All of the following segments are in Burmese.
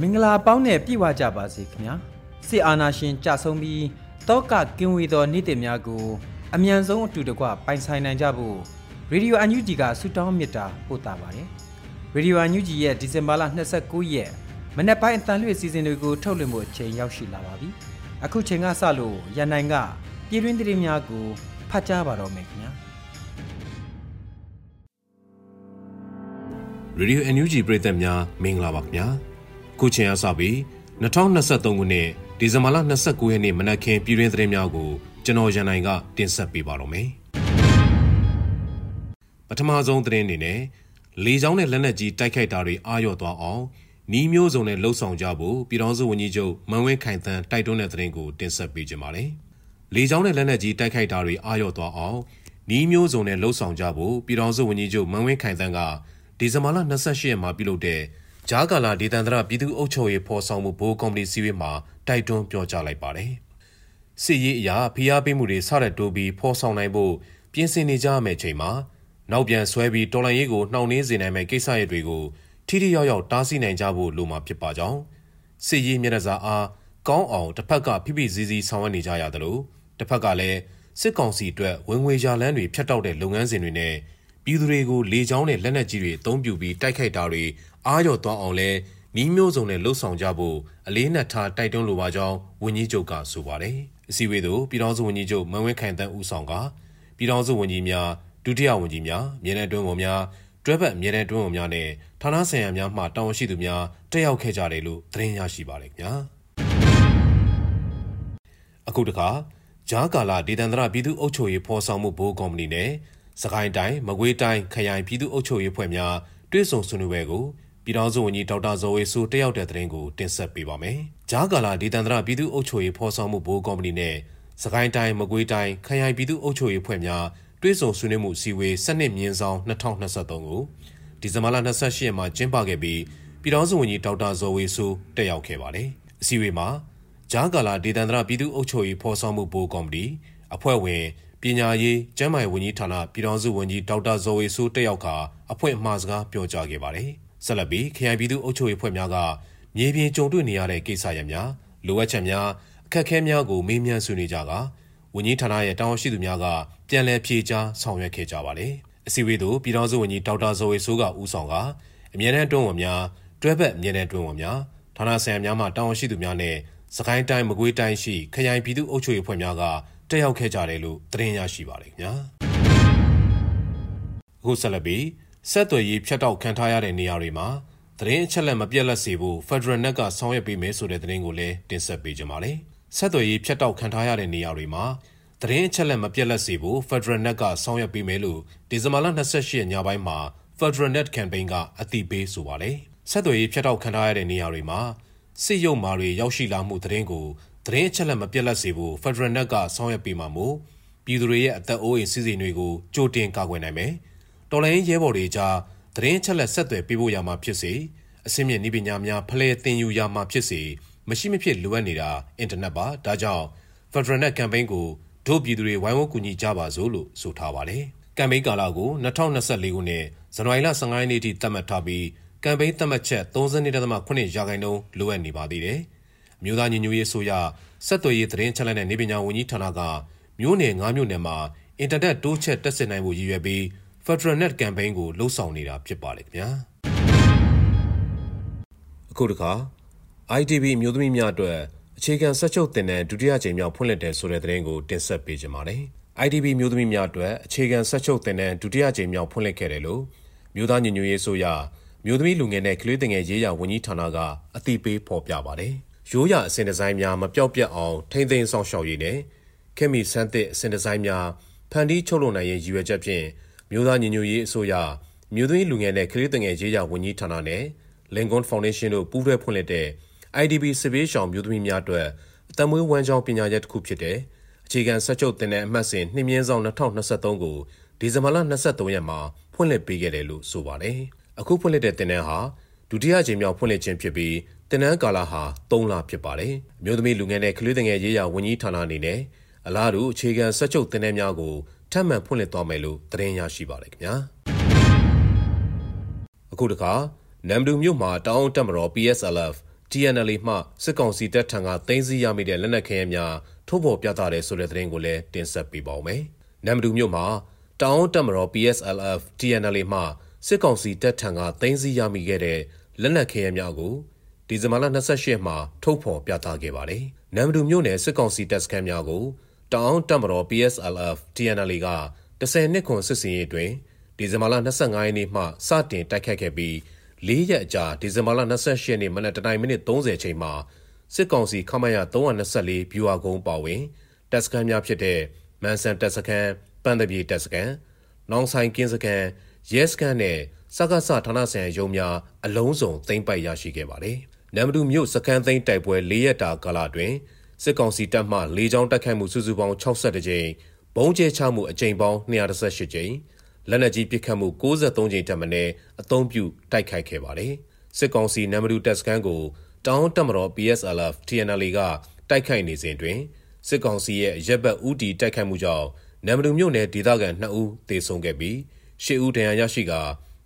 မင်္ဂလာပေါင်းနဲ့ပြည့်ဝကြပါစေခင်ဗျာစစ်အာဏာရှင်ကြဆုံးပြီးတောကကင်းဝေသောနေ့တည်များကိုအမြန်ဆုံးအတူတကွပိုင်ဆိုင်နိုင်ကြဖို့ရေဒီယိုအန်ယူဂျီကဆုတောင်းမေတ္တာပို့တာပါတယ်ရေဒီယိုအန်ယူဂျီရဲ့ဒီဇင်ဘာလ29ရက်မနေ့ပိုင်းအတန်လွှင့်စီစဉ်တွေကိုထုတ်လွှင့်ဖို့အချိန်ရောက်ရှိလာပါပြီအခုချိန်ကစလို့ရန်နိုင်ကပြည်တွင်းသတင်းများကိုဖတ်ကြားပါတော့မယ်ခင်ဗျာရေဒီယိုအန်ယူဂျီပရိသတ်များမင်္ဂလာပါခင်ဗျာ ခုချိန်အစပြီး2023ခုနှစ်ဒီဇင်ဘာလ29ရက်နေ့မနက်ခင်းပြည်တွင်းသတင်းများကိုကျွန်တော်ရန်နိုင်ကတင်ဆက်ပေးပါတော့မယ်။ပထမဆုံးသတင်းအနေနဲ့လေကြောင်းနဲ့လက်နက်ကြီးတိုက်ခိုက်တာတွေအာရုံသွားအောင်နီးမျိုးစုံနဲ့လှုပ်ဆောင်ကြဖို့ပြည်ထောင်စုဝန်ကြီးချုပ်မန်ဝင်းခိုင်သန်းတိုက်တွန်းတဲ့သတင်းကိုတင်ဆက်ပေးကြပါမယ်။လေကြောင်းနဲ့လက်နက်ကြီးတိုက်ခိုက်တာတွေအာရုံသွားအောင်နီးမျိုးစုံနဲ့လှုပ်ဆောင်ကြဖို့ပြည်ထောင်စုဝန်ကြီးချုပ်မန်ဝင်းခိုင်သန်းကဒီဇင်ဘာလ28ရက်မှာပြုလုပ်တဲ့ ဂျားကာလာဒေသန္တရပြည်သူ့အုပ်ချုပ်ရေးဖော်ဆောင်မှုဘိုးကော်မတီစည်းဝေးမှာတိုက်တွန်းပြောကြားလိုက်ပါတယ်။စစ်ရေးအရာဖိအားပေးမှုတွေဆရက်တိုးပြီးဖော်ဆောင်နိုင်ဖို့ပြင်ဆင်နေကြမယ့်ချိန်မှာနောက်ပြန်ဆွဲပြီးတော်လှန်ရေးကိုနှောင့်နှေးစေနိုင်မယ့်ကိစ္စရပ်တွေကိုထိထိရောက်ရောက်တားဆီးနိုင်ကြဖို့လိုမှာဖြစ်ပါကြောင်းစစ်ရေးမျက်နှာစာအားကောင်းအောင်တစ်ဖက်ကဖိဖိစည်းစည်းဆောင်ရွက်နေကြရတယ်လို့တစ်ဖက်ကလည်းစစ်ကောင်စီအတွက်ဝင်ငွေရလန်းတွေဖျက်တောက်တဲ့လုပ်ငန်းစဉ်တွေနဲ့ပြည်သူတွေကိုလေကြောင်းနဲ့လက်နက်ကြီးတွေအသုံးပြုပြီးတိုက်ခိုက်တာတွေ အားရသွားအောင်လဲနီးမျိုးစုံနဲ့လှုပ်ဆောင်ကြဖို့အလေးနက်ထားတိုက်တွန်းလိုပါကြောင်းဝန်ကြီးချုပ်ကဆိုပါတယ်။အစည်းအဝေးသို့ပြည်ထောင်စုဝန်ကြီးချုပ်မန်ဝင်းခိုင်တန်းဦးဆောင်ကပြည်ထောင်စုဝန်ကြီးများဒုတိယဝန်ကြီးများမြေနယ်တွင်းဝန်များတွဲဘက်မြေနယ်တွင်းဝန်များနဲ့ဌာနဆိုင်ရာများမှတာဝန်ရှိသူများတက်ရောက်ခဲ့ကြတယ်လို့သတင်းရရှိပါတယ်ခင်ဗျာ။အခုတခါဂျားကာလာဒေသန္တရပြည်သူ့အုပ်ချုပ်ရေးဖော်ဆောင်မှုဘိုးကော်မတီနဲ့စကိုင်းတိုင်းမကွေးတိုင်းခရိုင်ပြည်သူ့အုပ်ချုပ်ရေးဖွဲ့များတွဲဆုံဆွေးနွေးပွဲကို ပြည်ထောင်စုဝန်ကြီးဒေါက်တာဇော်ဝေဆိုးတက်ရောက်တဲ့သတင်းကိုတင်ဆက်ပေးပါမယ်။ဂျားကာလာဒေသန္တရပြည်သူ့အုပ်ချုပ်ရေးဖော်ဆောင်မှုဘိုးကော်မတီနဲ့စကိုင်းတိုင်းမကွေးတိုင်းခရိုင်ပြည်သူ့အုပ်ချုပ်ရေးဖွဲ့များတွဲဆုံဆွေးနွေးမှုစီဝေးစနစ်မြင်းဆောင်2023ကိုဒီဇင်ဘာလ28ရက်မှာကျင်းပခဲ့ပြီးပြည်ထောင်စုဝန်ကြီးဒေါက်တာဇော်ဝေဆိုးတက်ရောက်ခဲ့ပါတယ်။အစည်းအဝေးမှာဂျားကာလာဒေသန္တရပြည်သူ့အုပ်ချုပ်ရေးဖော်ဆောင်မှုဘိုးကော်မတီအဖွဲ့ဝင်ပညာရေးကျန်းမာရေးဝန်ကြီးဌာနပြည်ထောင်စုဝန်ကြီးဒေါက်တာဇော်ဝေဆိုးတက်ရောက်ကာအဖွဲ့အမှားစကားပြောကြားခဲ့ပါတယ်။ ဆက်လက်ပြီးခရိုင်ပြည်သူ့အုပ်ချုပ်ရေးဖွဲ့များကမြေပြင်ကြုံတွေ့နေရတဲ့ကိစ္စရပ်များလိုအပ်ချက်များအခက်အခဲများကိုမေးမြန်းဆွေးနွေးကြကာဝန်ကြီးဌာနရဲ့တာဝန်ရှိသူများကပြန်လည်ဖြေကြားဆောင်ရွက်ခဲ့ကြပါတယ်။အစည်းအဝေးသို့ပြည်ထောင်စုဝန်ကြီးဒေါက်တာဇော်ဝေဆိုးကဦးဆောင်ကအမြဲတမ်းတွန်းဝန်များတွဲဘက်အမြဲတမ်းတွန်းဝန်များဌာနဆိုင်ရာများမှတာဝန်ရှိသူများနဲ့စကိုင်းတိုင်းမကွေးတိုင်းရှိခရိုင်ပြည်သူ့အုပ်ချုပ်ရေးဖွဲ့များကတက်ရောက်ခဲ့ကြတယ်လို့သတင်းရရှိပါတယ်ခင်ဗျာအခုဆက်လက်ပြီး ဆက်သွယ်ရေးဖြတ်တောက်ခံထားရတဲ့နေရာတွေမှာသတင်းအချက်အလက်မပြတ်လက်စေဖို့ Federal Net ကဆောင်ရွက်ပေးမယ်ဆိုတဲ့သတင်းကိုလည်းတင်ဆက်ပေးကြပါမယ်ဆက်သွယ်ရေးဖြတ်တောက်ခံထားရတဲ့နေရာတွေမှာသတင်းအချက်အလက်မပြတ်လက်စေဖို့ Federal Net ကဆောင်ရွက်ပေးမယ်လို့ဒီဇင်ဘာလ28ရက်ညပိုင်းမှာ Federal Net Campaign ကအသိပေးဆိုပါတယ်ဆက်သွယ်ရေးဖြတ်တောက်ခံထားရတဲ့နေရာတွေမှာစစ်ရုံမာတွေရောက်ရှိလာမှုသတင်းကိုသတင်းအချက်လက်မပြတ်လက်စေဖို့ Federal Net ကဆောင်ရွက်ပေးမှာမို့ပြည်သူတွေရဲ့အသက်အိုးအိမ်စီစဉ်တွေကိုကြိုတင်ကာကွယ်နိုင်မယ်။ တော်လိုင်းရဲဘော်တွေကြားသတင်းအချက်လက်ဆက်သွယ်ပေးဖို့ရမှာဖြစ်စေအစင်းမြင့်ဤပညာများဖလှယ်တင်ယူရမှာဖြစ်စေမရှိမဖြစ်လိုအပ်နေတာအင်တာနက်ပါဒါကြောင့် Federal Net Campaign ကိုဒုပြည်သူတွေဝိုင်းဝန်းကူညီကြပါစို့လို့ဆိုထားပါတယ်။ကမ်ပိန်းကာလကို2024ခုနှစ်ဇန်နဝါရီလ15ရက်နေ့ထိသတ်မှတ်ထားပြီးကမ်ပိန်းသတ်မှတ်ချက်32.8ရာခိုင်နှုန်းလိုအပ်နေပါသေးတယ်။မြို့သားညီညွတ်ရေးဆိုရဆက်သွယ်ရေးသတင်းချက်လက်နဲ့နေပညာဝန်ကြီးဌာနကမြို့နယ်9မြို့နယ်မှာအင်တာနက်တိုးချက်တက်ဆင်နိုင်ဖို့ရည်ရွယ်ပြီး Federal Net Campaign ကိုလှုပ်ဆောင်နေတာဖြစ်ပါတယ်ခင်ဗျာအခုတခါ ITV မျိုးသမီးများအတွက်အခြေခံစက်ချုပ်တင်တဲ့ဒုတိယကြိမ်မြောက်ဖွင့်လှစ်တယ်ဆိုတဲ့သတင်းကိုတင်ဆက်ပေးကြပါမယ်။ ITV မျိုးသမီးများအတွက်အခြေခံစက်ချုပ်တင်တဲ့ဒုတိယကြိမ်မြောက်ဖွင့်လှစ်ခဲ့တယ်လို့မြို့သားညီညွတ်ရေးဆိုရမျိုးသမီးလူငယ်နဲ့ကလေးငယ်ရေးရာဝန်ကြီးဌာနကအသိပေးဖော်ပြပါတယ်။ရိုးရာအစဉ်ဒီဇိုင်းများမပြောက်ပြက်အောင်ထိမ့်သိမ်းဆောင်ရှောက်ရေးနဲ့ခင်မီဆန်းသစ်အစဉ်ဒီဇိုင်းများဖန်တီးချုပ်လုပ်နိုင်ရေးရည်ရွယ်ချက်ဖြင့် မြို့သားညီညွတ်ရေးအစိုးရမြို့သွင်းလူငယ်နဲ့ကလေးငယ်ရေးရာဝန်ကြီးဌာနနဲ့ Lincoln Foundation တို့ပူးတွဲဖွင့်လှစ်တဲ့ IDB စစ်ဘေးရှောင်မြို့သမီးများအတွက်အသက်မွေးဝမ်းကြောင်းပညာရပ်တစ်ခုဖြစ်တဲ့အခြေခံစက်ချုပ်တင်တဲ့အမှတ်စဉ်နှစ်မြင်းဆောင်2023ကိုဒီဇင်ဘာလ23ရက်မှာဖွင့်လှစ်ပေးခဲ့တယ်လို့ဆိုပါတယ်။အခုဖွင့်လှစ်တဲ့တင်နန်းဟာဒုတိယကြိမ်မြောက်ဖွင့်လှစ်ခြင်းဖြစ်ပြီးတင်နန်းကာလဟာ3လဖြစ်ပါတယ်။မြို့သမီးလူငယ်နဲ့ကလေးငယ်ရေးရာဝန်ကြီးဌာနအနေနဲ့အလားတူအခြေခံစက်ချုပ်တင်နန်းများကို ထပ်မံဖွင့်လှစ်သွားမယ်လို့သတင်းရရှိပါတယ်ခင်ဗျာအခုတခါနမ်ဒူမြို့မှာတောင်းတက်မတော် PSLF TNL မှစစ်ကောင်စီတပ်ထံကသိမ်းဆည်းရမိတဲ့လက်နက်ခဲယမ်းများထုတ်ဖော်ပြသတဲ့ဆိုတဲ့သတင်းကိုလည်းတင်ဆက်ပေးပါောင်းမယ်။နမ်ဒူမြို့မှာတောင်းတက်မတော် PSLF TNL မှစစ်ကောင်စီတပ်ထံကသိမ်းဆည်းရမိခဲ့တဲ့လက်နက်ခဲယမ်းများကိုဒီဇင်ဘာလ28မှာထုတ်ဖော်ပြသခဲ့ပါတယ်။နမ်ဒူမြို့နယ်စစ်ကောင်စီတပ်စခန်းများကို တောင်တပ်မတော် PSLF TNL က10နှစ်ခွန်စစ်စင်ရေးတွင်ဒီဇင်ဘာလ25ရက်နေ့မှစတင်တိုက်ခတ်ခဲ့ပြီး၄ရက်အကြာဒီဇင်ဘာလ28ရက်နေ့မနက်တနိုင်မိနစ်30ချိန်မှာစစ်ကောင်စီခမရ324ဗျူဟာကုန်းပါဝင်တပ်စခန်းများဖြစ်တဲ့မန်ဆန်တပ်စခန်းပန်းတပြေတပ်စခန်းနောင်ဆိုင်ကင်းစခန်းရဲစခန်းနဲ့စကားဆဌာနဆိုင်ရုံးများအလုံးစုံသိမ်းပိုက်ရရှိခဲ့ပါတယ်။နမ်မတူမြို့စခန်းသိမ်းတိုက်ပွဲ၄ရက်တာကာလတွင် စစ်ကောင်စီတပ်မှလေကြောင်းတိုက်ခိုက်မှုစုစုပေါင်း62ကြိမ်ဘုံကျဲချမှုအကြိမ်ပေါင်း218ကြိမ်လက်နက်ကြီးပစ်ခတ်မှု63ကြိမ်တက်မင်းအသုံးပြုတိုက်ခိုက်ခဲ့ပါတယ်စစ်ကောင်စီနံပါတ်တပ်စခန်းကိုတောင်းတက်မတော် PSLF TNL ကတိုက်ခိုက်နေစဉ်တွင်စစ်ကောင်စီရဲ့ရက်ဘက်ဦးတီတိုက်ခိုက်မှုကြောင့်နံပါတ်မြို့နယ်ဒေသခံ2ဦးသေဆုံးခဲ့ပြီး10ဦးဒဏ်ရာရရှိကာ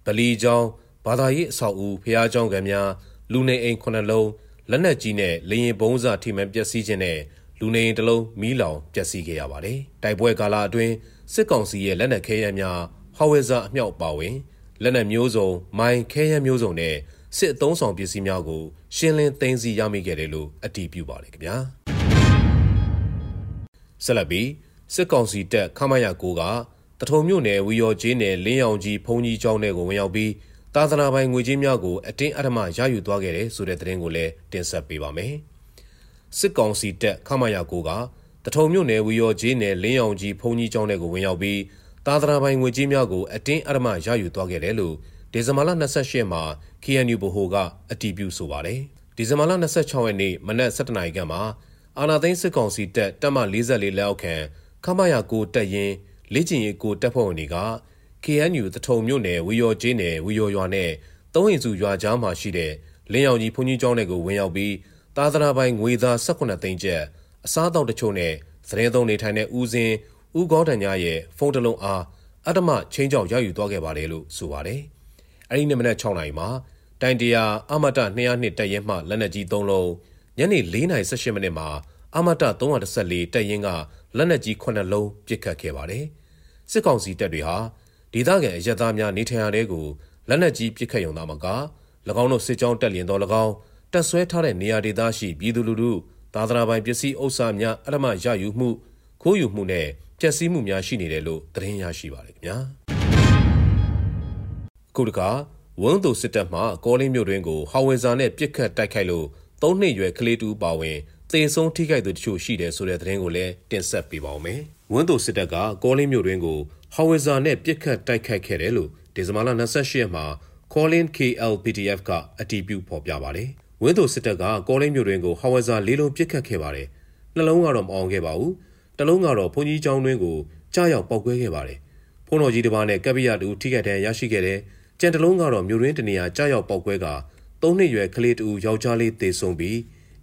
ဗလီကျောင်းဘာသာရေးအဆောက်အဦဖျားကျောင်းကံများလူနေအိမ်9လုံး လက်နက်ကြီးနဲ့လေရင်ဘုံးစာထိမှန်ပျက်စီးခြင်းနဲ့လူနေအိမ်တစ်လုံးမီးလောင်ပျက်စီးခဲ့ရပါတယ်။တိုက်ပွဲကာလအတွင်းစစ်ကောင်စီရဲ့လက်နက်ခဲယမ်းများဟော်ဝဲဇာအမြောက်ပါဝင်လက်နက်မျိုးစုံမိုင်းခဲယမ်းမျိုးစုံနဲ့စစ်အုံဆောင်ပစ္စည်းများကိုရှင်းလင်းသိမ်းဆည်းရမိခဲ့တယ်လို့အတည်ပြုပါတယ်ခင်ဗျာ။ဆက်လက်ပြီးစစ်ကောင်စီတပ်ခမရကိုကတထုံမြို့နယ်ဝီယော်ကျေးနယ်လင်းရောင်ကြီးဖုန်ကြီးကျောင်းထဲကိုဝင်ရောက်ပြီး သာသနာပိုင်ငွေကြေးများကိုအတင်းအဓမ္မရယူသွားခဲ့တယ်ဆိုတဲ့သတင်းကိုလည်းတင်ဆက်ပေးပါမယ်။စစ်ကောင်စီတပ်ခမရကိုကတထုံမြို့နယ်ဝီယော်ကြီးနယ်လင်းရောင်ကြီးဖုန်ကြီးကျောင်းထဲကိုဝင်ရောက်ပြီးသာသနာပိုင်ငွေကြေးများကိုအတင်းအဓမ္မရယူသွားခဲ့တယ်လို့ဒီဇင်ဘာလ28မှာ KNU ဗဟိုကအတည်ပြုဆိုပါတယ်။ဒီဇင်ဘာလ26ရက်နေ့မနက်7:00နာရီခန့်မှာအာနာသိန်းစစ်ကောင်စီတပ်တပ်မ44လက်အောက်ခံခမရကိုတက်ရင်လေ့ကျင့်ရေးကိုတပ်ဖွဲ့ဝင်တွေက KNU တထုံမြို့နယ်ဝီယော်ကျေးနယ်ဝီယော်ရွာနဲ့သုံးရင်စုရွာကြားမှာရှိတဲ့လင်းရောင်ကြီးဘုန်းကြီးကျောင်းတွေကိုဝင်ရောက်ပြီးသာသနာပိုင်ငွေသား18သိန်းကျပ်အစားအသောက်တချို့နဲ့သတင်းသုံးနေထိုင်တဲ့ဦးစင်းဦးကောတန်ညာရဲ့ဖုန်းတစ်လုံးအားအတ္တမချင်းကြောက်ရယူသွားခဲ့ပါတယ်လို့ဆိုပါတယ်။အဲဒီနေ့မနက်6နာရီမှာတိုင်တရာအမတ202တက်ရင်မှလက်နက်ကြီး3လုံးညနေ4:18မိနစ်မှာအမတ314တက်ရင်ကလက်နက်ကြီး9လုံးပစ်ခတ်ခဲ့ပါတယ်။စစ်ကောင်စီတပ်တွေဟာ ဒေသခံအရက်သားများနေထိုင်ရာတဲကိုလက်နက်ကြီးပစ်ခတ်ရုံသာမက၎င်းတို့စစ်ကြောင်းတက်လျင်တော်၎င်းတက်ဆွဲထားတဲ့နေရာဒေသရှိပြည်သူလူထုသာသနာပိုင်ပစ္စည်းဥစ္စာများအရမရယူမှုခိုးယူမှုနဲ့ပျက်စီးမှုများရှိနေတယ်လို့သတင်းရရှိပါတယ်ခင်ဗျာခုတခါဝန်းသူစစ်တပ်မှကောလင်းမြို့တွင်ကိုဟောင်ဝင်ဇာနဲ့ပြစ်ခတ်တိုက်ခိုက်လို့သုံးနှစ်ရွယ်ကလေးတူပါဝင်သေဆုံးထိခိုက်သူတချို့ရှိတယ်ဆိုတဲ့သတင်းကိုလည်းတင်ဆက်ပေးပါောင်းမယ်။ ဝန်းသူစစ်တပ်ကကောလင်းမြို့တွင်ကိုဟောင်ဝင်ဇာနဲ့ပြစ်ခတ်တိုက်ခိုက်ခဲ့တယ်လို့ဒီဇင်ဘာလ28ရက်မှာ Colin KLPTF ကအတည်ပြုဖော်ပြပါတယ်။ဝင်းသူစစ်တပ်ကကောလင်းမြို့တွင်ကိုဟောင်ဝင်ဇာလေးလုံးပြစ်ခတ်ခဲ့ပါတယ်။နှလုံးကတော့မအောင်ခဲ့ပါဘူး။တလုံးကတော့ဘုန်းကြီးကျောင်းတွင်ကိုကြားရောက်ပောက်ကွဲခဲ့ပါတယ်။ဖုန်းတော်ကြီးတစ်ပါးနဲ့ကပ်ပိယတူထိခိုက်ဒဏ်ရရှိခဲ့တယ်။ကြံတလုံးကတော့မြို့တွင်တနေရာကြားရောက်ပောက်ကွဲက၃နှစ်ရွယ်ကလေးတူယောက်ျားလေးသေဆုံးပြီး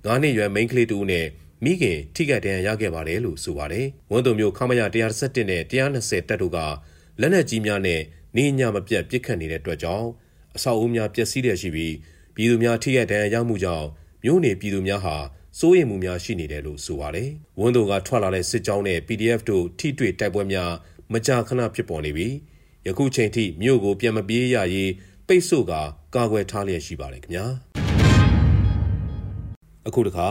၅နှစ်ရွယ်မိန်းကလေးတူနဲ့ မိခင်ထိခိုက်ဒဏ်ရာရခဲ့ပါတယ်လို့ဆိုပါတယ်။ဝန်တုံမျိုးခမရ117နဲ့120တပ်တို့ကလက်နက်ကြီးများနဲ့နေညမပြတ်ပစ်ခတ်နေတဲ့အတွက်ကြောင့်အဆောက်အဦများပျက်စီးတဲ့ရှိပြီးပြည်သူများထိခိုက်ဒဏ်ရာရမှုကြောင့်မြို့နယ်ပြည်သူများဟာစိုးရိမ်မှုများရှိနေတယ်လို့ဆိုပါတယ်။ဝန်တုံကထွက်လာတဲ့စစ်ကြောင်းနဲ့ PDF တို့ထိတွေ့တိုက်ပွဲများမကြာခဏဖြစ်ပေါ်နေပြီးရယခုချိန်ထိမြို့ကိုပြန်မပြေးရရေးပိတ်ဆို့ကာကာကွယ်ထားလျက်ရှိပါတယ်ခင်ဗျာအခုတခါ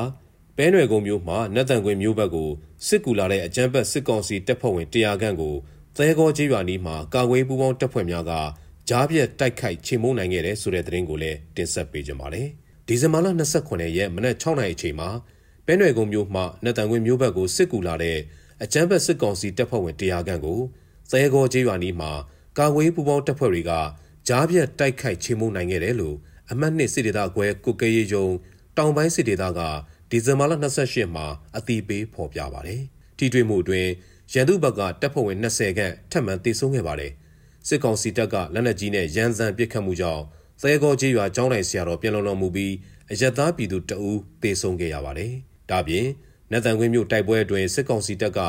ပဲနွယ်ကုန်းမြို့မှာနတ်တန်ကွင်းမြို့ဘက်ကိုစစ်ကူလာတဲ့အကြမ်းဖက်စစ်ကောင်စီတပ်ဖွဲ့ဝင်100ခန့်ကိုသဲကောကျေးရွာနီးမှာကာကွယ်ပူးပေါင်းတပ်ဖွဲ့များကကြားပြတ်တိုက်ခိုက်ချေမှုန်းနိုင်ခဲ့တဲ့ဆိုတဲ့သတင်းကိုလည်းတင်ဆက်ပေးကြပါမယ်။ဒီဇင်ဘာလ29ရက်မနက်6နာရီအချိန်မှာပဲနွယ်ကုန်းမြို့မှနတ်တန်ကွင်းမြို့ဘက်ကိုစစ်ကူလာတဲ့အကြမ်းဖက်စစ်ကောင်စီတပ်ဖွဲ့ဝင်100ခန့်ကိုသဲကောကျေးရွာနီးမှာကာကွယ်ပူးပေါင်းတပ်ဖွဲ့တွေကကြားပြတ်တိုက်ခိုက်ချေမှုန်းနိုင်ခဲ့တယ်လို့အမှတ်နှစ်စစ်ဒေသကွဲကုကရေးယုံတောင်ပိုင်းစစ်ဒေသက ဒီဇင်ဘာလ28မှာအတိပေးဖော်ပြပါတယ်။ထိတွေ့မှုအတွင်းရန်သူဘက်ကတပ်ဖွဲ့ဝင်20ခန့်ထပ်မံတေဆုံးခဲ့ပါတယ်။စစ်ကောင်စီတပ်ကလက်နက်ကြီးနဲ့ရန်စံပစ်ခတ်မှုကြောင့်သဲကောကြီးရွာကျောင်းတိုင်ဆရာတော်ပြန်လုံတော်မူပြီးအယက်သားပြည်သူတအူးတေဆုံးခဲ့ရပါတယ်။ဒါပြင်နတ်တန်ခွင်းမြို့တိုက်ပွဲအတွင်းစစ်ကောင်စီတပ်က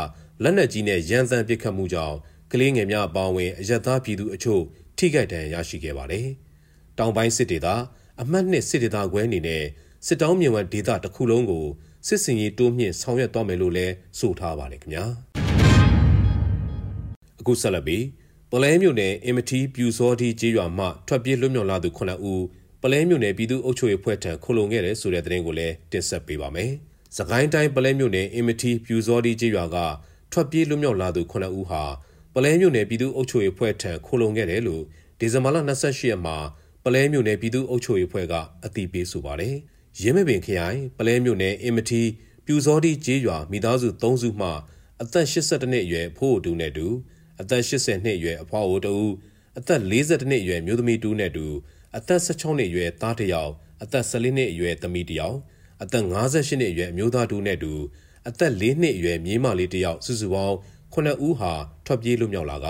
လက်နက်ကြီးနဲ့ရန်စံပစ်ခတ်မှုကြောင့်ကလေးငယ်များအပါအဝင်အယက်သားပြည်သူအချို့ထိခိုက်ဒဏ်ရာရရှိခဲ့ပါတယ်။တောင်ပိုင်းစစ်ဒေသအမှတ်နှစ်စစ်ဒေသခွဲအနေနဲ့ စစ်တောင်းမြင်ဝဒေသတစ်ခုလုံးကိုစစ်စင်ရေးတိုးမြင့်ဆောင်ရွက်သွားမယ်လို့လည်းဆိုထားပါတယ်ခင်ဗျာအခုဆက်လက်ပြီးပလဲမြို့နယ်အင်မတီပြူစောတီကျေးရွာမှထွက်ပြေးလွတ်မြောက်လာသူ9ဦးပလဲမြို့နယ်ပြည်သူ့အုပ်ချုပ်ရေးဖွဲ့ထံခုံလုံခဲ့တဲ့ဆိုတဲ့သတင်းကိုလည်းတင်ဆက်ပေးပါမယ်။စကိုင်းတိုင်းပလဲမြို့နယ်အင်မတီပြူစောတီကျေးရွာကထွက်ပြေးလွတ်မြောက်လာသူ9ဦးဟာပလဲမြို့နယ်ပြည်သူ့အုပ်ချုပ်ရေးဖွဲ့ထံခုံလုံခဲ့တယ်လို့ဒီဇင်ဘာလ28ရက်မှာပလဲမြို့နယ်ပြည်သူ့အုပ်ချုပ်ရေးဖွဲ့ကအတည်ပြုဆိုပါတယ်။ ရင်းမပင်ခရိုင်ပလဲမြို့နယ်အင်မတီပြူစောတိကျေးရွာမိသားစု၃စုမှအသက်82နှစ်အရွယ်ဖိုးတူနဲ့တူအသက်80နှစ်အရွယ်အဖွားအိုတူအသက်42နှစ်အရွယ်မျိုးသမီးတူနဲ့တူအသက်16နှစ်အရွယ်သားတစ်ယောက်အသက်14နှစ်အရွယ်သမီးတစ်ယောက်အသက်58နှစ်အရွယ်အမျိုးသားတူနဲ့တူအသက်4နှစ်အရွယ်မြေးမလေးတစ်ယောက်စုစုပေါင်း9ဦးဟာထွက်ပြေးလွတ်မြောက်လာက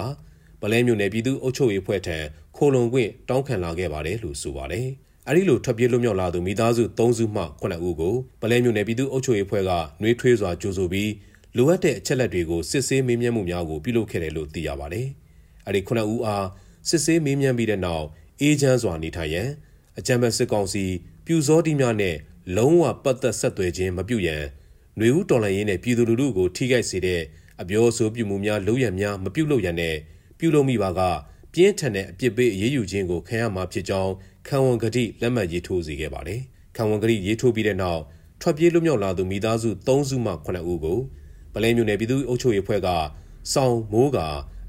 ပလဲမြို့နယ်ပြည်သူ့အုပ်ချုပ်ရေးဖွဲ့ထံခိုလုံခွင့်တောင်းခံလာခဲ့ပါတယ်လို့ဆိုပါတယ်။ အဲဒီလိုထွက်ပြေးလွတ်မြောက်လာသူမိသားစု3စုမှ9ဦးကိုပလဲမြို့နယ်ပြည်သူ့အုပ်ချုပ်ရေးဖွဲ့ကနှွေးထွေးစွာကြိုဆိုပြီးလိုအပ်တဲ့အချက်လက်တွေကိုစစ်ဆေးမေးမြန်းမှုများကိုပြုလုပ်ခဲ့တယ်လို့သိရပါတယ်။အဲဒီ9ဦးအားစစ်ဆေးမေးမြန်းပြီးတဲ့နောက်အေဂျင့်စွာနေထိုင်ရန်အကြံပေးစစ်ကောင်စီပြူစောတိများနဲ့လုံးဝပတ်သက်ဆက်သွယ်ခြင်းမပြုရန်ຫນွေဦးတော်လှန်ရေးနဲ့ပြည်သူလူထုကိုထိခိုက်စေတဲ့အပြောအဆိုပြုမှုများလုပ်ရများမပြုလုပ်ရန်နဲ့ပြုလုပ်မိပါကပြင်းထန်တဲ့အပြစ်ပေးအရေးယူခြင်းကိုခံရမှာဖြစ်ကြောင်း ခံဝန်ကတိလက်မှတ်ရေးထိုးစေခဲ့ပါတယ်။ခံဝန်ကတိရေးထိုးပြီးတဲ့နောက်ထွက်ပြေးလွတ်မြောက်လာသူမိသားစု3စုမှ9ဦးကိုပလဲမျိုးနယ်ပြည်သူ့အုပ်ချုပ်ရေးဖွဲ့ကစောင်းမိုးက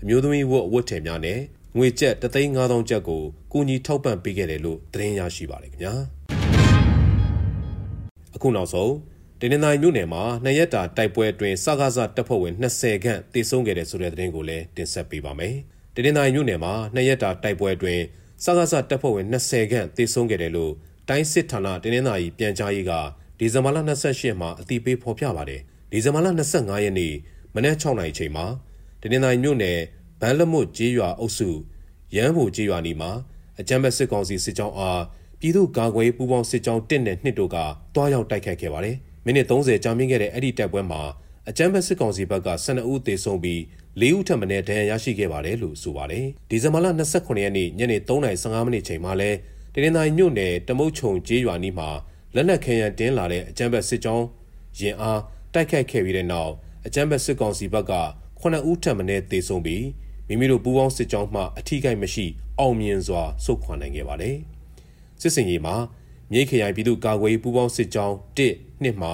အမျိုးသမီးဝတ်အဝတ်ထည်များနဲ့ငွေကျပ်3,500ကျပ်ကိုကူညီထောက်ပံ့ပေးခဲ့တယ်လို့သတင်းရရှိပါတယ်ခင်ဗျာ။အခုနောက်ဆုံးဒင်းနိုင်မြို့နယ်မှာနှစ်ရက်တာတိုက်ပွဲအတွင်းစကားစတပ်ဖွဲ့ဝင်20ခန့်တေဆုံးခဲ့တဲ့ဆိုတဲ့သတင်းကိုလည်းတင်ဆက်ပေးပါမယ်။ဒင်းနိုင်မြို့နယ်မှာနှစ်ရက်တာတိုက်ပွဲအတွင်း စကားစတပ်ဖွဲ့ဝင်20ခန့်သေဆုံးခဲ့တယ်လို့တိုင်းစစ်ဌာနတင်းနှင်းသာရီပြန်ကြားရေးကဒီဇင်ဘာလ28မှာအတိပေးဖော်ပြပါတယ်ဒီဇင်ဘာလ25ရက်နေ့မနက်6နာရီချိန်မှာတင်းနှင်းသာရီမြို့နယ်ဘန်းလမွတ်ကျေးရွာအုပ်စုရန်ဟိုကျေးရွာနီမှာအကြမ်းဖက်စစ်ကောင်စီစစ်ကြောင်းအားပြည်သူ့ကာကွယ်ပူးပေါင်းစစ်ကြောင်း1နဲ့2တို့ကတွားရောက်တိုက်ခိုက်ခဲ့ပါတယ်မိနစ်30ကြာမြင့်ခဲ့တဲ့အဲ့ဒီတိုက်ပွဲမှာအကြမ်းဖက်စစ်ကောင်စီဘက်က12ဦးသေဆုံးပြီး ၄ဦးထပ်မံဒဏ်ရာရရှိခဲ့ပါတယ်လို့ဆိုပါတယ်။ဒီဇင်ဘာလ29ရက်နေ့ညနေ3:15မိနစ်ချိန်မှာလဲတရင်တိုင်းမြို့နယ်တမုတ်ချုံကျေးရွာနီးမှာလက်နက်ခဲယံတင်းလာတဲ့အကြမ်းဖက်စစ်ကြောင်းရင်အားတိုက်ခိုက်ခဲ့ပြီးတဲ့နောက်အကြမ်းဖက်စစ်ကောင်စီဘက်က9ဦးထပ်မံသေဆုံးပြီးမိမိတို့ပူးပေါင်းစစ်ကြောင်းမှအထီးကိုက်မရှိ အောင်မြင်စွာဆုတ်ခွာနိုင်ခဲ့ပါတယ်။စစ်စင်ရေးမှာမြိတ်ခရိုင်ပြည်သူ့ကာကွယ်ရေးပူးပေါင်းစစ်ကြောင်း1နှစ်မှာ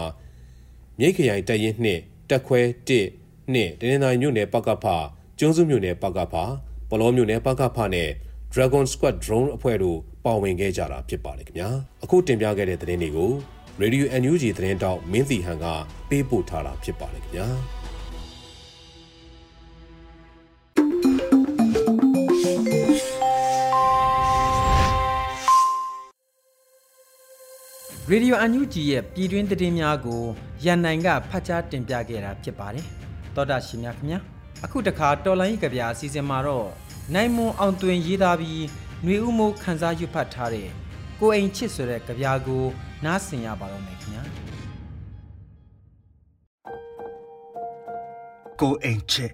မြိတ်ခရိုင်တပ်ရင်း2တက်ခွဲ1 နှင့်တနင်္သာရီမြို့နယ်ပကဖကျွန်းစုမြို့နယ်ပကဖပလောမြို့နယ်ပကဖနဲ့ Dragon Squad Drone အဖွဲ့တို့ပါဝင်ခဲ့ကြတာဖြစ်ပါတယ်ခင်ဗျာအခုတင်ပြခဲ့တဲ့သတင်းတွေကို Radio NUG သတင်းတောက်မင်းစီဟန်ကပေးပို့ထားတာဖြစ်ပါတယ်ခင်ဗျာရေဒီယိုအန်ယူဂျီရဲ့ပြည်တွင်းသတင်းများကိုရန်နိုင်ကဖတ်ကြားတင်ပြခဲ့တာဖြစ်ပါတယ်။ တောတာရှင်များခင်ဗျာအခုတခါတော်လိုင်းကြပြအစီအစဉ်မှာတော့နိုင်မွန်အောင်တွင်ရေးသားပြီးຫນွေဥမိုးခန်းစားရွတ်ဖတ်ထားတဲ့ကိုအိမ်ချစ်ဆိုတဲ့ကြပြကိုနားဆင်ရပါတော့မယ်ခင်ဗျာကိုအိမ်ချစ်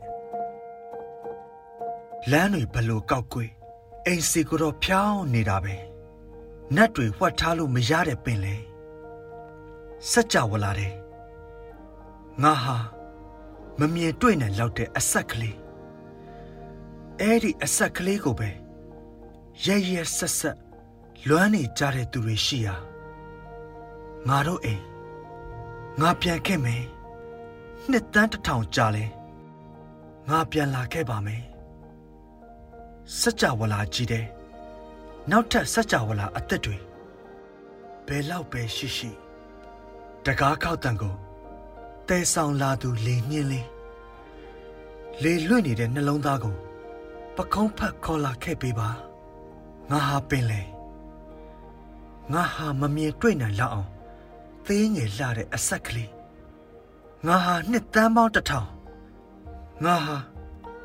လမ်းတွေဘလို့ကောက်ကွေးအိမ်စီကိုတော့ဖြောင်းနေတာပဲနတ်တွေဝှက်ထားလို့မရတဲ့ပင်လေစัจ java လာတယ်ငါဟာ မမြင်တွေ့နိုင်လောက်တဲ့အဆက်ကလေးအဲ့ဒီအဆက်ကလေးကိုပဲရဲရဲဆက်ဆက်လွမ်းနေကြတဲ့သူတွေရှိရာငါတို့အိမ်ငါပြန်ခဲ့မယ်နှစ်တန်းတစ်ထောင်ကြာလဲငါပြန်လာခဲ့ပါမယ်စัจ java လာကြီးတဲ့နောက်ထပ်စัจ java လာအသက်တွေဘယ်လောက်ပဲရှိရှိတကားခောက်တန်ကို တဲဆောင်လာသူလေညင်းလေးလေလွင့်နေတဲ့နှလုံးသားကိုပကုံးဖတ်ခေါ်လာခဲ့ပေးပါငါဟာပင်လေငါဟာမမြင်တွေ့နိုင်လောက်အောင်သေးငယ်လှတဲ့အဆက်ကလေးငါဟာနှစ်တန်းပေါင်းတစ်ထောင်ငါဟာ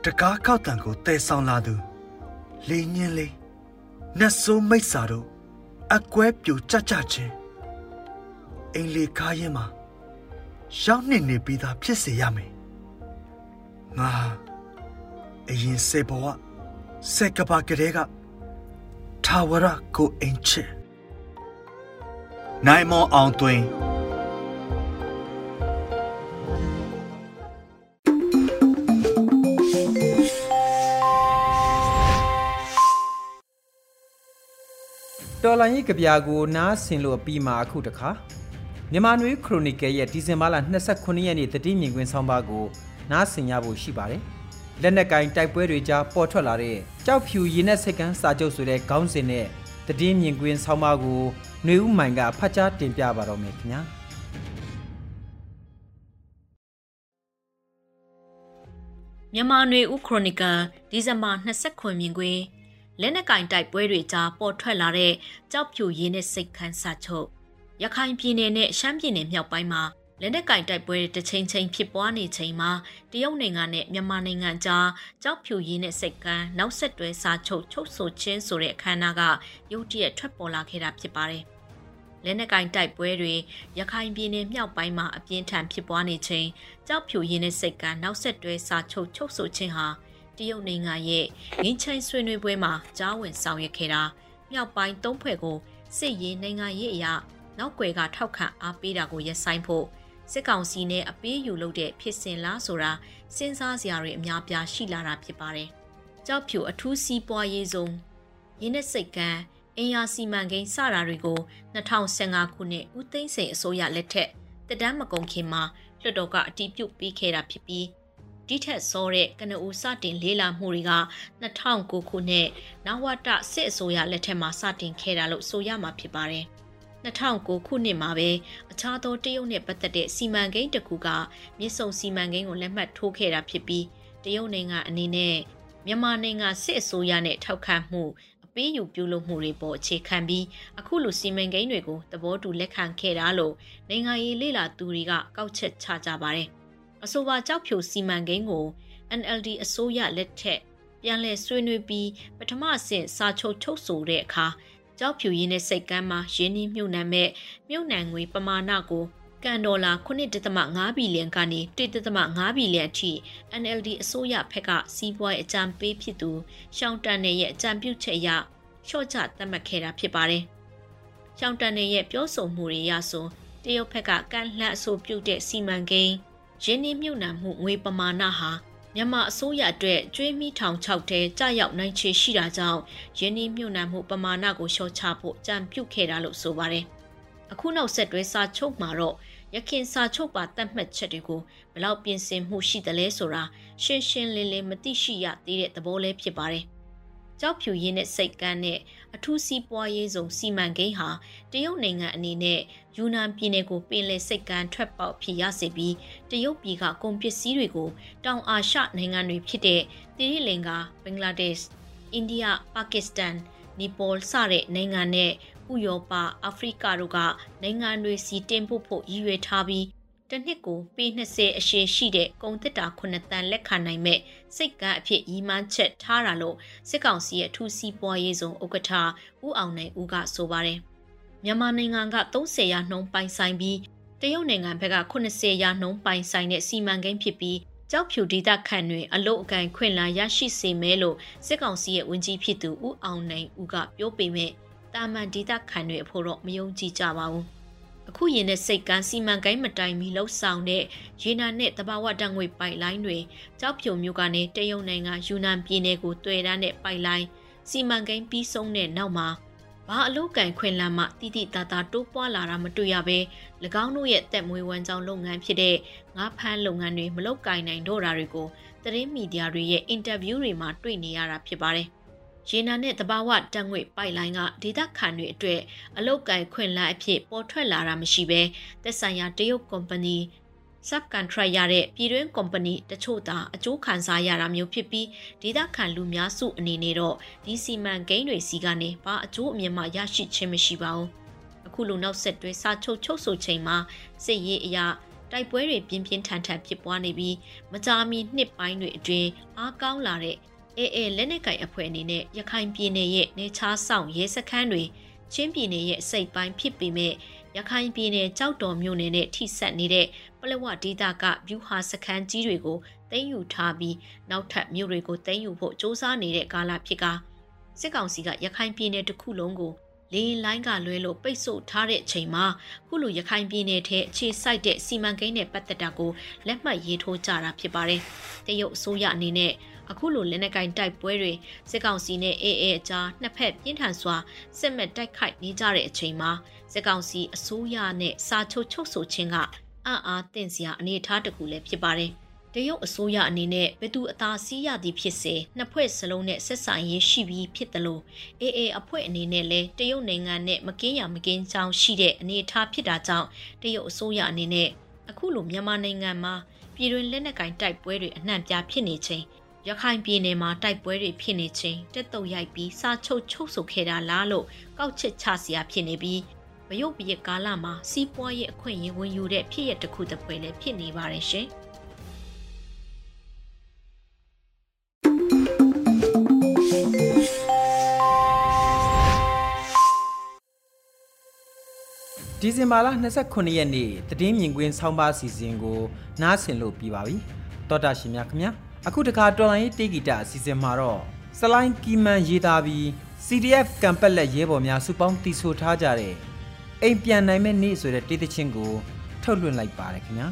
တကားခောက်တန်ကိုတဲဆောင်လာသူလေညင်းလေးနတ်ဆိုးမိတ်စာတို့အကွဲပြူကြကြချင်းအိမ်လေကားရင်မှာ ရောက်နေနေပြီးသားဖြစ်စေရမယ်ငါအရင်စေဘဝစက်ကပါကလေးကထာဝရကိုအင်ချေနိုင်မောအောင်သွင်းတော်လိုင်းကြီးကြပြာကိုနားဆင်လို့ပြီးမှအခုတခါ မြန်မာနွေခရိုနီကယ်ရဲ့ဒီဇင်ဘာလ29ရက်နေ့တတိမြင်ကွင်းဆောင်းပါးကိုနားဆင်ရဖို့ရှိပါတယ်။လက်နက်ကင်တိုက်ပွဲတွေကြားပေါ်ထွက်လာတဲ့ကြောက်ဖြူရင်းနဲ့စိတ်ကန်းစာချုပ်ဆိုတဲ့ခေါင်းစဉ်နဲ့တတိမြင်ကွင်းဆောင်းပါးကိုຫນွေဦးမိုင်ကဖတ်ကြားတင်ပြပါတော့မယ်ခင်ဗျာ။မြန်မာနွေဦးခရိုနီကယ်ဒီဇင်ဘာ29မြင်ကွင်းလက်နက်ကင်တိုက်ပွဲတွေကြားပေါ်ထွက်လာတဲ့ကြောက်ဖြူရင်းနဲ့စိတ်ခန်းစာချုပ် ရခိုင်ပြည်နယ်နဲ့ရှမ်းပြည်နယ်မြောက်ပိုင်းမှာလက်နက်ကင်တိုက်ပွဲတစ်ချိန်ချိန်ဖြစ်ပွားနေချိန်မှာတရုတ်နိုင်ငံနဲ့မြန်မာနိုင်ငံကြားကြောက်ဖြူရင်းနဲ့စိတ်ကန်းနောက်ဆက်တွဲစာချုပ်ချုပ်ဆိုခြင်းဆိုတဲ့အခမ်းအနားကရုတ်တရက်ထွက်ပေါ်လာခဲ့တာဖြစ်ပါတယ်။လက်နက်ကင်တိုက်ပွဲတွေရခိုင်ပြည်နယ်မြောက်ပိုင်းမှာအပြင်းထန်ဖြစ်ပွားနေချိန်ကြောက်ဖြူရင်းနဲ့စိတ်ကန်းနောက်ဆက်တွဲစာချုပ်ချုပ်ဆိုခြင်းဟာတရုတ်နိုင်ငံရဲ့ငင်းချိုင်းဆွေးနွေးပွဲမှာကြားဝင်ဆောင်ရွက်ခဲ့တာမြောက်ပိုင်းသုံးဖွဲ့ကိုစစ်ရေးနိုင်ငံရေးအရာ နောက်ွယ်ကထောက်ခံအားပေးတာကိုရပ်ဆိုင်းဖို့စစ်ကောင်စီနဲ့အပေးယူလုပ်တဲ့ဖြစ်စဉ်လားဆိုတာစဉ်းစားစရာတွေအများပြားရှိလာတာဖြစ်ပါတယ်။ကြောက်ဖြူအထူးစီးပွားရေးဆုံးရင်းနဲ့စိတ်ကန်းအင်ယာစီမံကိန်းစတာတွေကို2015ခုနှစ်ဦးသိန်းစိန်အစိုးရလက်ထက်တဒန်းမကုံခင်မှာလွှတ်တော်ကအတည်ပြုပေးခဲ့တာဖြစ်ပြီးဒီထက်စောတဲ့ကနဦးစတင်လေးလာမှုတွေက2009ခုနှစ်နဝတစစ်အစိုးရလက်ထက်မှာစတင်ခဲ့တာလို့ဆိုရမှာဖြစ်ပါတယ်။ 2009ခုနှစ်မှာပဲအခြားသောတရုတ်နဲ့ပတ်သက်တဲ့စီမံကိန်းတစ်ခုကမြစ်ဆုံစီမံကိန်းကိုလက်မှတ်ထိုးခဲ့တာဖြစ်ပြီးတရုတ်နိုင်ငံအနေနဲ့မြန်မာနိုင်ငံစစ်အစိုးရနဲ့ထောက်ခံမှုအပေးယူပြုလုပ်မှုတွေပေါ်အခြေခံပြီးအခုလိုစီမံကိန်းတွေကိုသဘောတူလက်ခံခဲ့တာလို့နိုင်ငံရေးလေလာသူတွေကကောက်ချက်ချကြပါတယ်။အဆိုပါကြောက်ဖြူစီမံကိန်းကို NLD အစိုးရလက်ထက်ပြန်လည်ဆွေးနွေးပြီးပထမဆင့်စာချုပ်ထုတ်ဆိုတဲ့အခါ ကြောက်ဖြူရင်းတဲ့စိတ်ကမ်းမှာရင်းနှီးမြှုပ်နှံမဲ့မြှုပ်နှံငွေပမာဏကိုကန်ဒေါ်လာ9.5ဘီလီယံကနေ1.5ဘီလီယံအထိ NLD အစိုးရဖက်ကစီးပွားရေးအကြံပေးဖြစ်သူရှောင်းတန်နယ်ရဲ့အကြံပြုချက်အရလျှော့ချသတ်မှတ်ခဲ့တာဖြစ်ပါတယ်။ရှောင်းတန်နယ်ရဲ့ပြောဆိုမှုတွေအရဆိုတရုတ်ဖက်ကကန်လှအဆိုပြုတဲ့စီမံကိန်းရင်းနှီးမြှုပ်နှံမှုငွေပမာဏဟာ မြန်မာအစိုးရအတွက်ကျွေးမိထောင်ချောက်တဲကြာရောက်နိုင်ချေရှိတာကြောင့်ယင်းနှမြုံနှံမှုပမာဏကိုလျှော့ချဖို့ကြံပြုတ်ခဲ့တာလို့ဆိုပါတယ်။အခုနောက်ဆက်တွဲစာချုပ်မှာတော့ရခင်စာချုပ်ပါတတ်မှတ်ချက်တွေကိုဘလောက်ပြင်ဆင်မှုရှိသလဲဆိုတာရှင်းရှင်းလင်းလင်းမသိရှိရသေးတဲ့သဘောလေးဖြစ်ပါတယ်ကြောက်ဖြူရင်းနဲ့စိတ်ကန်းနဲ့ အထူးစီးပွားရေးဆောင်စီမံကိန်းဟာတရုတ်နိုင်ငံအနေနဲ့ယူနန်ပြည်နယ်ကိုပင်လယ်စိတ်ကန်းထွက်ပေါက်ဖြစ်ရစေပြီးတရုတ်ပြည်ကကုန်ပစ္စည်းတွေကိုတောင်အာရှနိုင်ငံတွေဖြစ်တဲ့တိရိလင်္ကာဘင်္ဂလားဒေ့ရှ်အိန္ဒိယပါကစ္စတန်နီပေါစတဲ့နိုင်ငံနဲ့ဥရောပအာဖရိကတို့ကနိုင်ငံတွေစီတင်ပို့ဖို့ရည်ရွယ်ထားပြီး တစ်နှစ်ကိုပေ20အရှည်ရှိတဲ့ကုန်သစ်တာ9တန်လက်ခံနိုင်မဲ့စိတ်ကန်းအဖြစ်ရီမှန်းချက်ထားတာလို့စစ်ကောင်စီရဲ့ထူးစီးပွားရေးဆောင်ဥက္ကဋ္ဌဦးအောင်နိုင်ဦးကဆိုပါတယ်မြန်မာနိုင်ငံက30ရာနှုန်းပိုင်ဆိုင်ပြီးတရုတ်နိုင်ငံဘက်က80ရာနှုန်းပိုင်ဆိုင်တဲ့စီမံကိန်းဖြစ်ပြီးကြောက်ဖြူဒေသခံတွေအလုတ်အကန်ခွင့်လာရရှိစေမယ်လို့စစ်ကောင်စီရဲ့ဝန်ကြီးဖြစ်သူဦးအောင်နိုင်ဦးကပြောပေမဲ့တာမန်ဒေသခံတွေအဖို့တော့မယုံကြည်ကြပါဘူး အခုရင်တဲ့စိတ်ကန်းစီမံကိန်းမတိုင်မီလှုပ်ဆောင်တဲ့ရေနာနဲ့တဘာဝတံငွေပိုက်လိုင်းတွေကြောက်ဖြုံမျိုးကနေတရုတ်နိုင်ငံယူနန်ပြည်နယ်ကိုတွေ့ရတဲ့ပိုက်လိုင်းစီမံကိန်းပြီးဆုံးတဲ့နောက်မှာဘာအလုပ်ကန်ခွင်လမ်းမှတိတိတသားတိုးပွားလာတာမတွေ့ရဘဲ၎င်းတို့ရဲ့တက်မွေးဝမ်းကြောင်းလုပ်ငန်းဖြစ်တဲ့ငါးဖမ်းလုပ်ငန်းတွေမလုပ်ကင်နိုင်တော့တာတွေကိုသတင်းမီဒီယာတွေရဲ့အင်တာဗျူးတွေမှာတွေ့နေရတာဖြစ်ပါတယ်။ ရေနာနဲ့တဘာဝတန်ငွေပိုက်လိုင်းကဒေသခံတွေအတွက်အလုတ်ကင်ခွင့်လန်းအဖြစ်ပေါ်ထွက်လာတာမရှိဘဲသက်ဆိုင်ရာတရုတ်ကုမ္ပဏီ subcontract ရတဲ့ပြည်တွင်းကုမ္ပဏီတချို့သာအကျိုးခံစားရတာမျိုးဖြစ်ပြီးဒေသခံလူများစုအနေနဲ့တော့ဒီစီမံကိန်းတွေစီကနေဘာအကျိုးအမြတ်မှရရှိခြင်းမရှိပါဘူးအခုလိုနောက်ဆက်တွဲစာချုပ်ချုပ်ဆိုချိန်မှာစစ်ရေးအရာတိုက်ပွဲတွေပြင်းပြင်းထန်ထန်ဖြစ်ပွားနေပြီးမကြာမီနှစ်ပိုင်းတွေအတွင်းအားကောင်းလာတဲ့ အေအေလက်နက်ကိုင်အဖွဲ့အနေနဲ့ရခိုင်ပြည်နယ်ရဲ့နေချားဆောင်ရဲစခန်းတွေချင်းပြည်နယ်ရဲ့စိတ်ပိုင်းဖြစ်ပေမဲ့ရခိုင်ပြည်နယ်ကြောက်တော်မြို့နယ်နဲ့ထိစပ်နေတဲ့ပလက်ဝဒေသကဗျူဟာစခန်းကြီးတွေကိုသိမ်းယူထားပြီးနောက်ထပ်မြို့တွေကိုသိမ်းယူဖို့စ조사နေတဲ့ကာလဖြစ်ကစစ်ကောင်စီကရခိုင်ပြည်နယ်တစ်ခုလုံးကိုလေရင်လိုင်းကလွဲလို့ပိတ်ဆို့ထားတဲ့အချိန်မှာခုလိုရခိုင်ပြည်နယ်ထဲအခြေစိုက်တဲ့စီမံကိန်းနဲ့ပတ်သက်တာကိုလက်မှတ်ရေးထိုးကြတာဖြစ်ပါတယ်။တရုတ်အစိုးရအနေနဲ့ အခုလိုလက်နက်ကင်တိုက်ပွဲတွေစစ်ကောင်စီနဲ့အေအေအကြားနှစ်ဖက်ပြင်းထန်စွာစစ်မှတ်တိုက်ခိုက်နေကြတဲ့အချိန်မှာစစ်ကောင်စီအစိုးရနဲ့စာချုပ်ချုပ်ဆိုခြင်းကအံ့အားသင့်စရာအနေအထားတစ်ခုလည်းဖြစ်ပါတယ်။တရုတ်အစိုးရအနေနဲ့ဘသူအသာစီးရသည်ဖြစ်စေနှစ်ဖွဲ့စလုံးနဲ့ဆက်ဆံရေးရှိပြီးဖြစ်တယ်လို့အေအေအဖွဲ့အနေနဲ့လည်းတရုတ်နိုင်ငံနဲ့မကင်းရမကင်းချောင်းရှိတဲ့အနေအထားဖြစ်တာကြောင့်တရုတ်အစိုးရအနေနဲ့အခုလိုမြန်မာနိုင်ငံမှာပြည်တွင်းလက်နက်ကင်တိုက်ပွဲတွေအနှံ့ပြားဖြစ်နေချိန် ရခိုင်ပြည်နယ်မှာတိုက်ပွဲတွေဖြစ်နေချိန်တက်တုတ်ရိုက်ပြီးစာချုပ်ချုပ်ဆိုခဲ့တာလားလို့ကောက်ချက်ချစရာဖြစ်နေပြီးမယုတ်ပြည့်ကာလမှာစီးပွားရေးအခွင့်အရေးဝင်ယူတဲ့ဖြစ်ရတစ်ခုတစ်ပွဲလည်းဖြစ်နေပါတယ်ရှင်။ဒီဇင်ဘာလ29ရက်နေ့တည်င်းမြင်ကွင်းဆောင်းပါးစီစဉ်ကိုနားဆင်လို့ပြီးပါပြီတောတာရှင်များခင်ဗျာ အခုတခါတော်လိုင်းရေးတေဂီတာအစီအစဉ်မှာတော့စလိုင်းကီမန်ရေးသားပြီး CDF ကံပက်လက်ရဲဘော်များစုပေါင်းတီဆိုထားကြတဲ့အိမ်ပြန်နိုင်မဲ့နေ့ဆိုတဲ့တေးသချင်းကိုထုတ်လွှင့်လိုက်ပါတယ်ခင်ဗျာ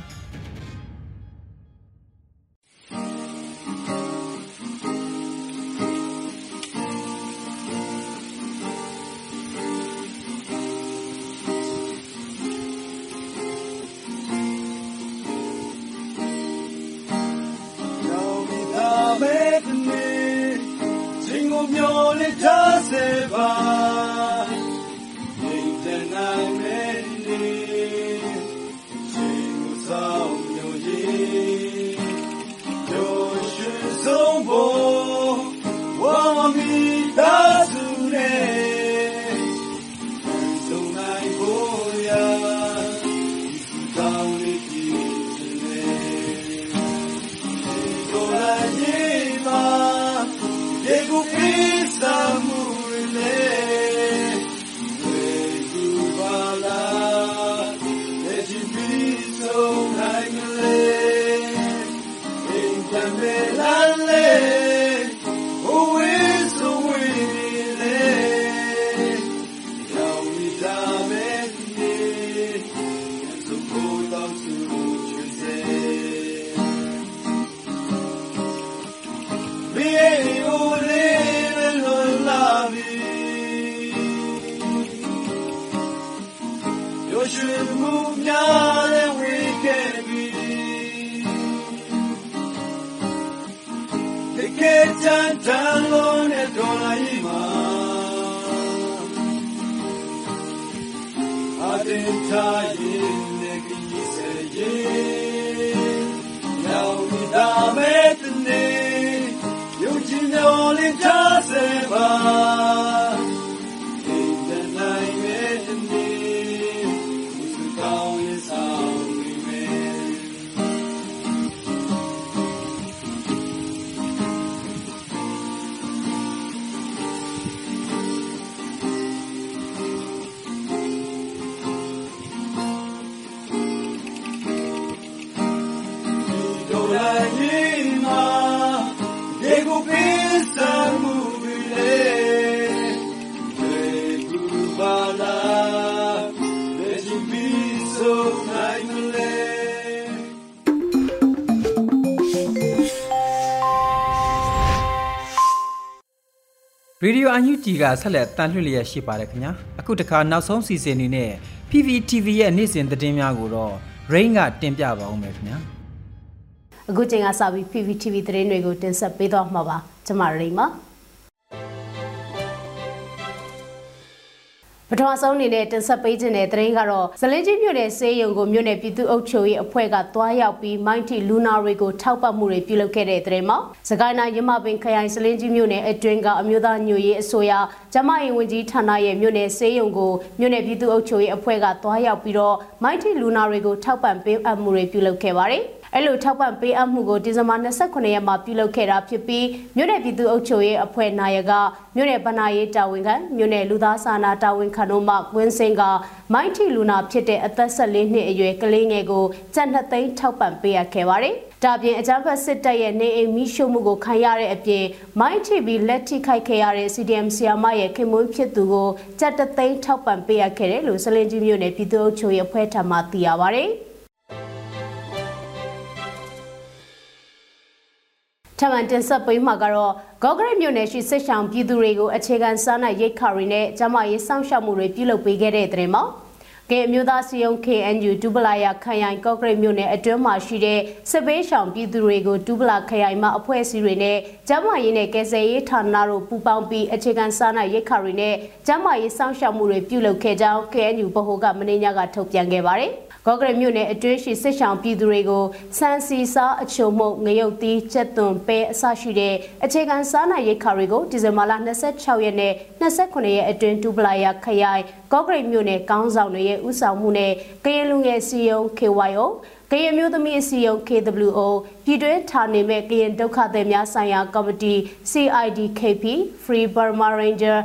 အန်ယူဂျီကဆက်လက်တန်လှည့်လျက်ရှိပါတယ်ခင်ဗျာအခုတခါနောက်ဆုံးစီစဉ်နေနဲ့ PPTV ရဲ့နေ့စဉ်သတင်းများကိုတော့ Rain ကတင်ပြပါဦးမယ်ခင်ဗျာအခုချိန်ကစပြီး PPTV သတင်းတွေကိုတင်ဆက်ပေးတော့မှာပါကျွန်မရိမ့်ပါ ပထမဆုံးအနေနဲ့တင်ဆက်ပေးခြင်းတဲ့သတင်းကတော့ဇလင်းကြီးမြို့နယ်စေးရုံကိုမြို့နယ်ပြည်သူ့အုပ်ချုပ်ရေးအဖွဲ့ကတွားရောက်ပြီးမိုင်းတီလူနာတွေကိုထောက်ပံ့မှုတွေပြုလုပ်ခဲ့တဲ့သတင်းမှာစကိုင်းတိုင်းရမပင်ခရိုင်ဇလင်းကြီးမြို့နယ်အတွင်းကအမျိုးသားညွရေးအစိုးရကျမရေးဝန်ကြီးဌာနရဲ့မြို့နယ်စေးရုံကိုမြို့နယ်ပြည်သူ့အုပ်ချုပ်ရေးအဖွဲ့ကတွားရောက်ပြီးတော့မိုင်းတီလူနာတွေကိုထောက်ပံ့ပေးအပ်မှုတွေပြုလုပ်ခဲ့ပါတယ်။ အဲ့လိုထောက်ပံ့ပေးအပ်မှုကိုဒီဇင်ဘာ29ရက်မှာပြုလုပ်ခဲ့တာဖြစ်ပြီးမြို့နယ်ပြည်သူ့အုပ်ချုပ်ရေးအဖွဲ့နာယကမြို့နယ်ဗဏ္ဍာရေးတာဝန်ခံမြို့နယ်လူသားစာနာတာဝန်ခံတို့မှဝင်းစင်ကမိုင်းထီလူနာဖြစ်တဲ့အသက်14နှစ်အရွယ်ကလေးငယ်ကိုကျပ်2သိန်းထောက်ပံ့ပေးအပ်ခဲ့ပါတယ်။ဒါပြင်အကြမ်းဖက်စစ်တပ်ရဲ့နေအိမ်မိရှုမှုကိုခံရတဲ့အပြင်မိုင်းထိပြီးလက်ထိခိုက်ခဲ့ရတဲ့ CDM ဆီယာမရဲ့ခင်မွန်းဖြစ်သူကိုကြက်တသိန်းထောက်ပံ့ပေးရခဲ့တယ်လို့စလင်ကြီးမြို့နယ်ပြည်သူ့အုပ်ချုပ်ရေးအဖွဲ့ထံမှသိရပါဗျ။ ထပ်မံတင်ဆက်ပေးမှာကတော့ဂေါဂရိတ်မြို့နယ်ရှိစစ်ဆောင်ပြည်သူတွေကိုအခြေခံစားနပ်ရိက္ခာတွေနဲ့ကျန်းမာရေးစောင့်ရှောက်မှုတွေပြုလုပ်ပေးခဲ့တဲ့တဲ့မှာကဲအမျိုးသားစီယုံ KNU ဒူပလာယာခရိုင်ကော့ဂရိတ်မြို့နယ်အတွင်းမှာရှိတဲ့စစ်ပေးဆောင်ပြည်သူတွေကိုဒူပလာခရိုင်မှာအဖွဲ့အစည်းတွေနဲ့ကျန်းမာရေးနဲ့ကယ်ဆယ်ရေးဌာနတို့ပူးပေါင်းပြီးအခြေခံစားနပ်ရိက္ခာတွေနဲ့ကျန်းမာရေးစောင့်ရှောက်မှုတွေပြုလုပ်ခဲ့ကြောင်း KNU ဗဟိုကမင်းညကထုတ်ပြန်ခဲ့ပါတယ်။ ဂေါဂရမြို့နယ်အတွင်းရှိစစ်ဆောင်ပြည်သူတွေကိုစံစီစားအချုံမှုငရုတ်သီးချက်သွန်ပဲအစရှိတဲ့အခြေခံစားနပ်ရိက္ခာတွေကိုဒီဇင်ဘာလ26ရက်နဲ့29ရက်အတွင်းဒူပလာယာခရိုင်ဂေါဂရမြို့နယ်ကောင်းဆောင်တွေရဲ့ဥဆောင်မှုနဲ့ကရင်လူငယ်စီယုံ KYO ကရင်မျိုးသမီးအစည်းအရုံး KWO ပြည်တွင်းဌာနေမဲ့ကရင်ဒုက္ခသည်များဆိုင်ရာကော်မတီ CIDKP Free Burma Ranger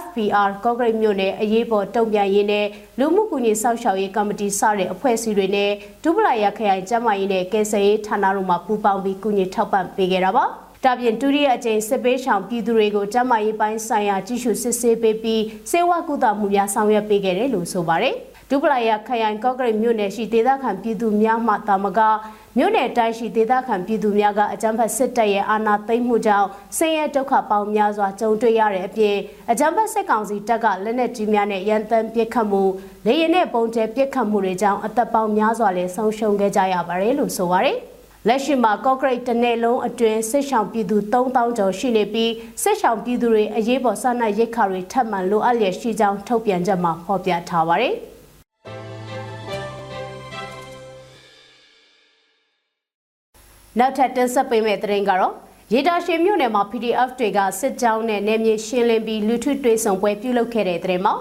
FPR ကော့ဂရိတ်မြို့နယ်အရေးပေါ်တုံ့ပြန်ရေးနဲ့လူမှုကူညီဆောက်ရှောက်ရေးကော်မတီစတဲ့အဖွဲ့အစည်းတွေနဲ့ဒုပလာရခရိုင်ကျန်းမာရေးနဲ့ကယ်ဆယ်ရေးဌာနတို့မှပူးပေါင်းပြီးကူညီထောက်ပံ့ပေးခဲ့တာပါ။ဒါပြင်ဒုတိယအကြိမ်စစ်ပေးဆောင်ပြည်သူတွေကိုကျန်းမာရေးပိုင်းဆိုင်ရာကြီးစုစစ်ဆေးပေးပြီးစေဝါကုသမှုများဆောင်ရွက်ပေးခဲ့တယ်လို့ဆိုပါတယ်။ ဒုပလာယာခရိုင်ကော့ကရိတ်မြို့နယ်ရှိဒေသခံပြည်သူများမှတာမကမြို့နယ်တိုင်းရှိဒေသခံပြည်သူများကအကြမ်းဖက်စစ်တပ်ရဲ့အာဏာသိမ်းမှုကြောင့်ဆင်းရဲဒုက္ခပေါင်းများစွာကြုံတွေ့ရတဲ့အပြင်အကြမ်းဖက်စစ်ကောင်စီတပ်ကလက်နက်ကြီးများနဲ့ရန်တမ်းပစ်ခတ်မှုလေရင်နဲ့ပုံကျဲပစ်ခတ်မှုတွေကြောင့်အသက်ပေါင်းများစွာလည်းဆုံးရှုံးခဲ့ကြရပါတယ်လို့ဆိုပါတယ်လက်ရှိမှာကော့ဂရိတ်တနယ်လုံးအတွင်းစစ်ဆောင်ပြည်သူ3000ကျော်ရှိနေပြီးစစ်ဆောင်ပြည်သူတွေအရေးပေါ်စားနပ်ရိက္ခာတွေထပ်မံလိုအပ်လျက်ရှိကြောင်းထုတ်ပြန်ချက်မှာဖော်ပြထားပါတယ်။ နောက်ထပ်တင်ဆက်ပေးမယ့်သတင်းကတော့ရေတာရှင်မြို့နယ်မှာ PDF တွေကစစ်ကြောင်းနဲ့နယ်မြေရှင်းလင်းပြီးလူထုတွေ့ဆုံပွဲပြုလုပ်ခဲ့တဲ့သတင်းမှာ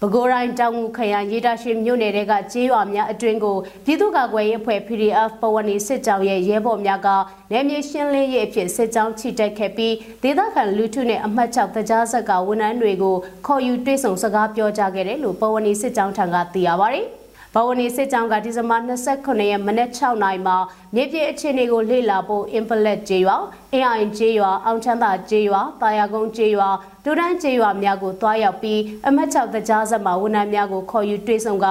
ပဲခူးတိုင်းတောင်ငူခရိုင်ရေတာရှင်မြို့နယ်ကကျေးရွာများအတွင်းကိုပြည်သူ့ကာကွယ်ရေးအဖွဲ့ PDF ပဝနီစစ်ကြောင်းရဲ့ရဲဘော်များကနယ်မြေရှင်းလင်းရေးအဖြစ်စစ်ကြောင်းချိတက်ခဲ့ပြီးဒေသခံလူထုနဲ့အမှတ်6တကြားဆက်ကဝန်ထမ်းတွေကိုခေါ်ယူတွေ့ဆုံစကားပြောကြားခဲ့တယ်လို့ပဝနီစစ်ကြောင်းထံကသိရပါဗျ။ ဘဝနီစစ်ကြောင်းကဒီဇင်ဘာ29ရက်မနက်6နာရီမှာမြေပြင်အခြေအနေကိုလေ့လာဖို့အင်ပလက်ကျေးရွာအင်အိုင်ကျေးရွာအောင်ချမ်းသာကျေးရွာတာယာကုန်းကျေးရွာဒူဒန်းကျေးရွာများကိုတွားရောက်ပြီးအမတ်6တကြားဆက်မှာဝန်ထမ်းများကိုခေါ်ယူတွေ့ဆုံက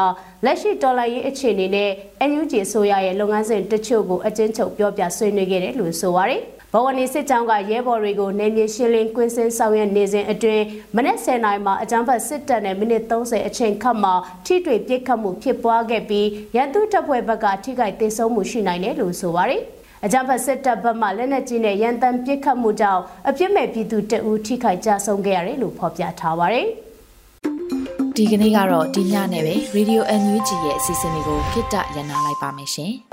လက်ရှိတော်လှန်ရေးအခြေအနေနဲ့ NUG အစိုးရရဲ့လုပ်ငန်းစဉ်တချို့ကိုအကျဉ်းချုပ်ပြောပြဆွေးနွေးခဲ့တယ်လို့ဆိုပါရယ် ဘဝနီစစ်ကြောင်းကရဲဘော်တွေကိုနေမြေရှင်းလင်းကွင်းစင်းဆောင်ရွက်နေစဉ်အတွင်းမနက်10:00နာရီမှာအကြမ်းဖက်စစ်တပ်နဲ့မိနစ်30အချိန်ခန့်မှာထိတွေ့ပစ်ခတ်မှုဖြစ်ပွားခဲ့ပြီးရန်သူတပ်ဖွဲ့ဘက်ကထိခိုက်ဒေဆုံးမှုရှိနိုင်တယ်လို့ဆိုပါတယ်။အကြမ်းဖက်စစ်တပ်ဘက်မှလက်နက်ကြီးနဲ့ရန်တမ်းပစ်ခတ်မှုကြောင့်အပြစ်မဲ့ပြည်သူတအူးထိခိုက်ကြဆုံးခဲ့ရတယ်လို့ဖော်ပြထားပါတယ်။ဒီကနေ့ကတော့ဒီညနဲ့ပဲ Radio NUG ရဲ့အစီအစဉ်လေးကိုခਿੱတရနာလိုက်ပါမယ်ရှင်။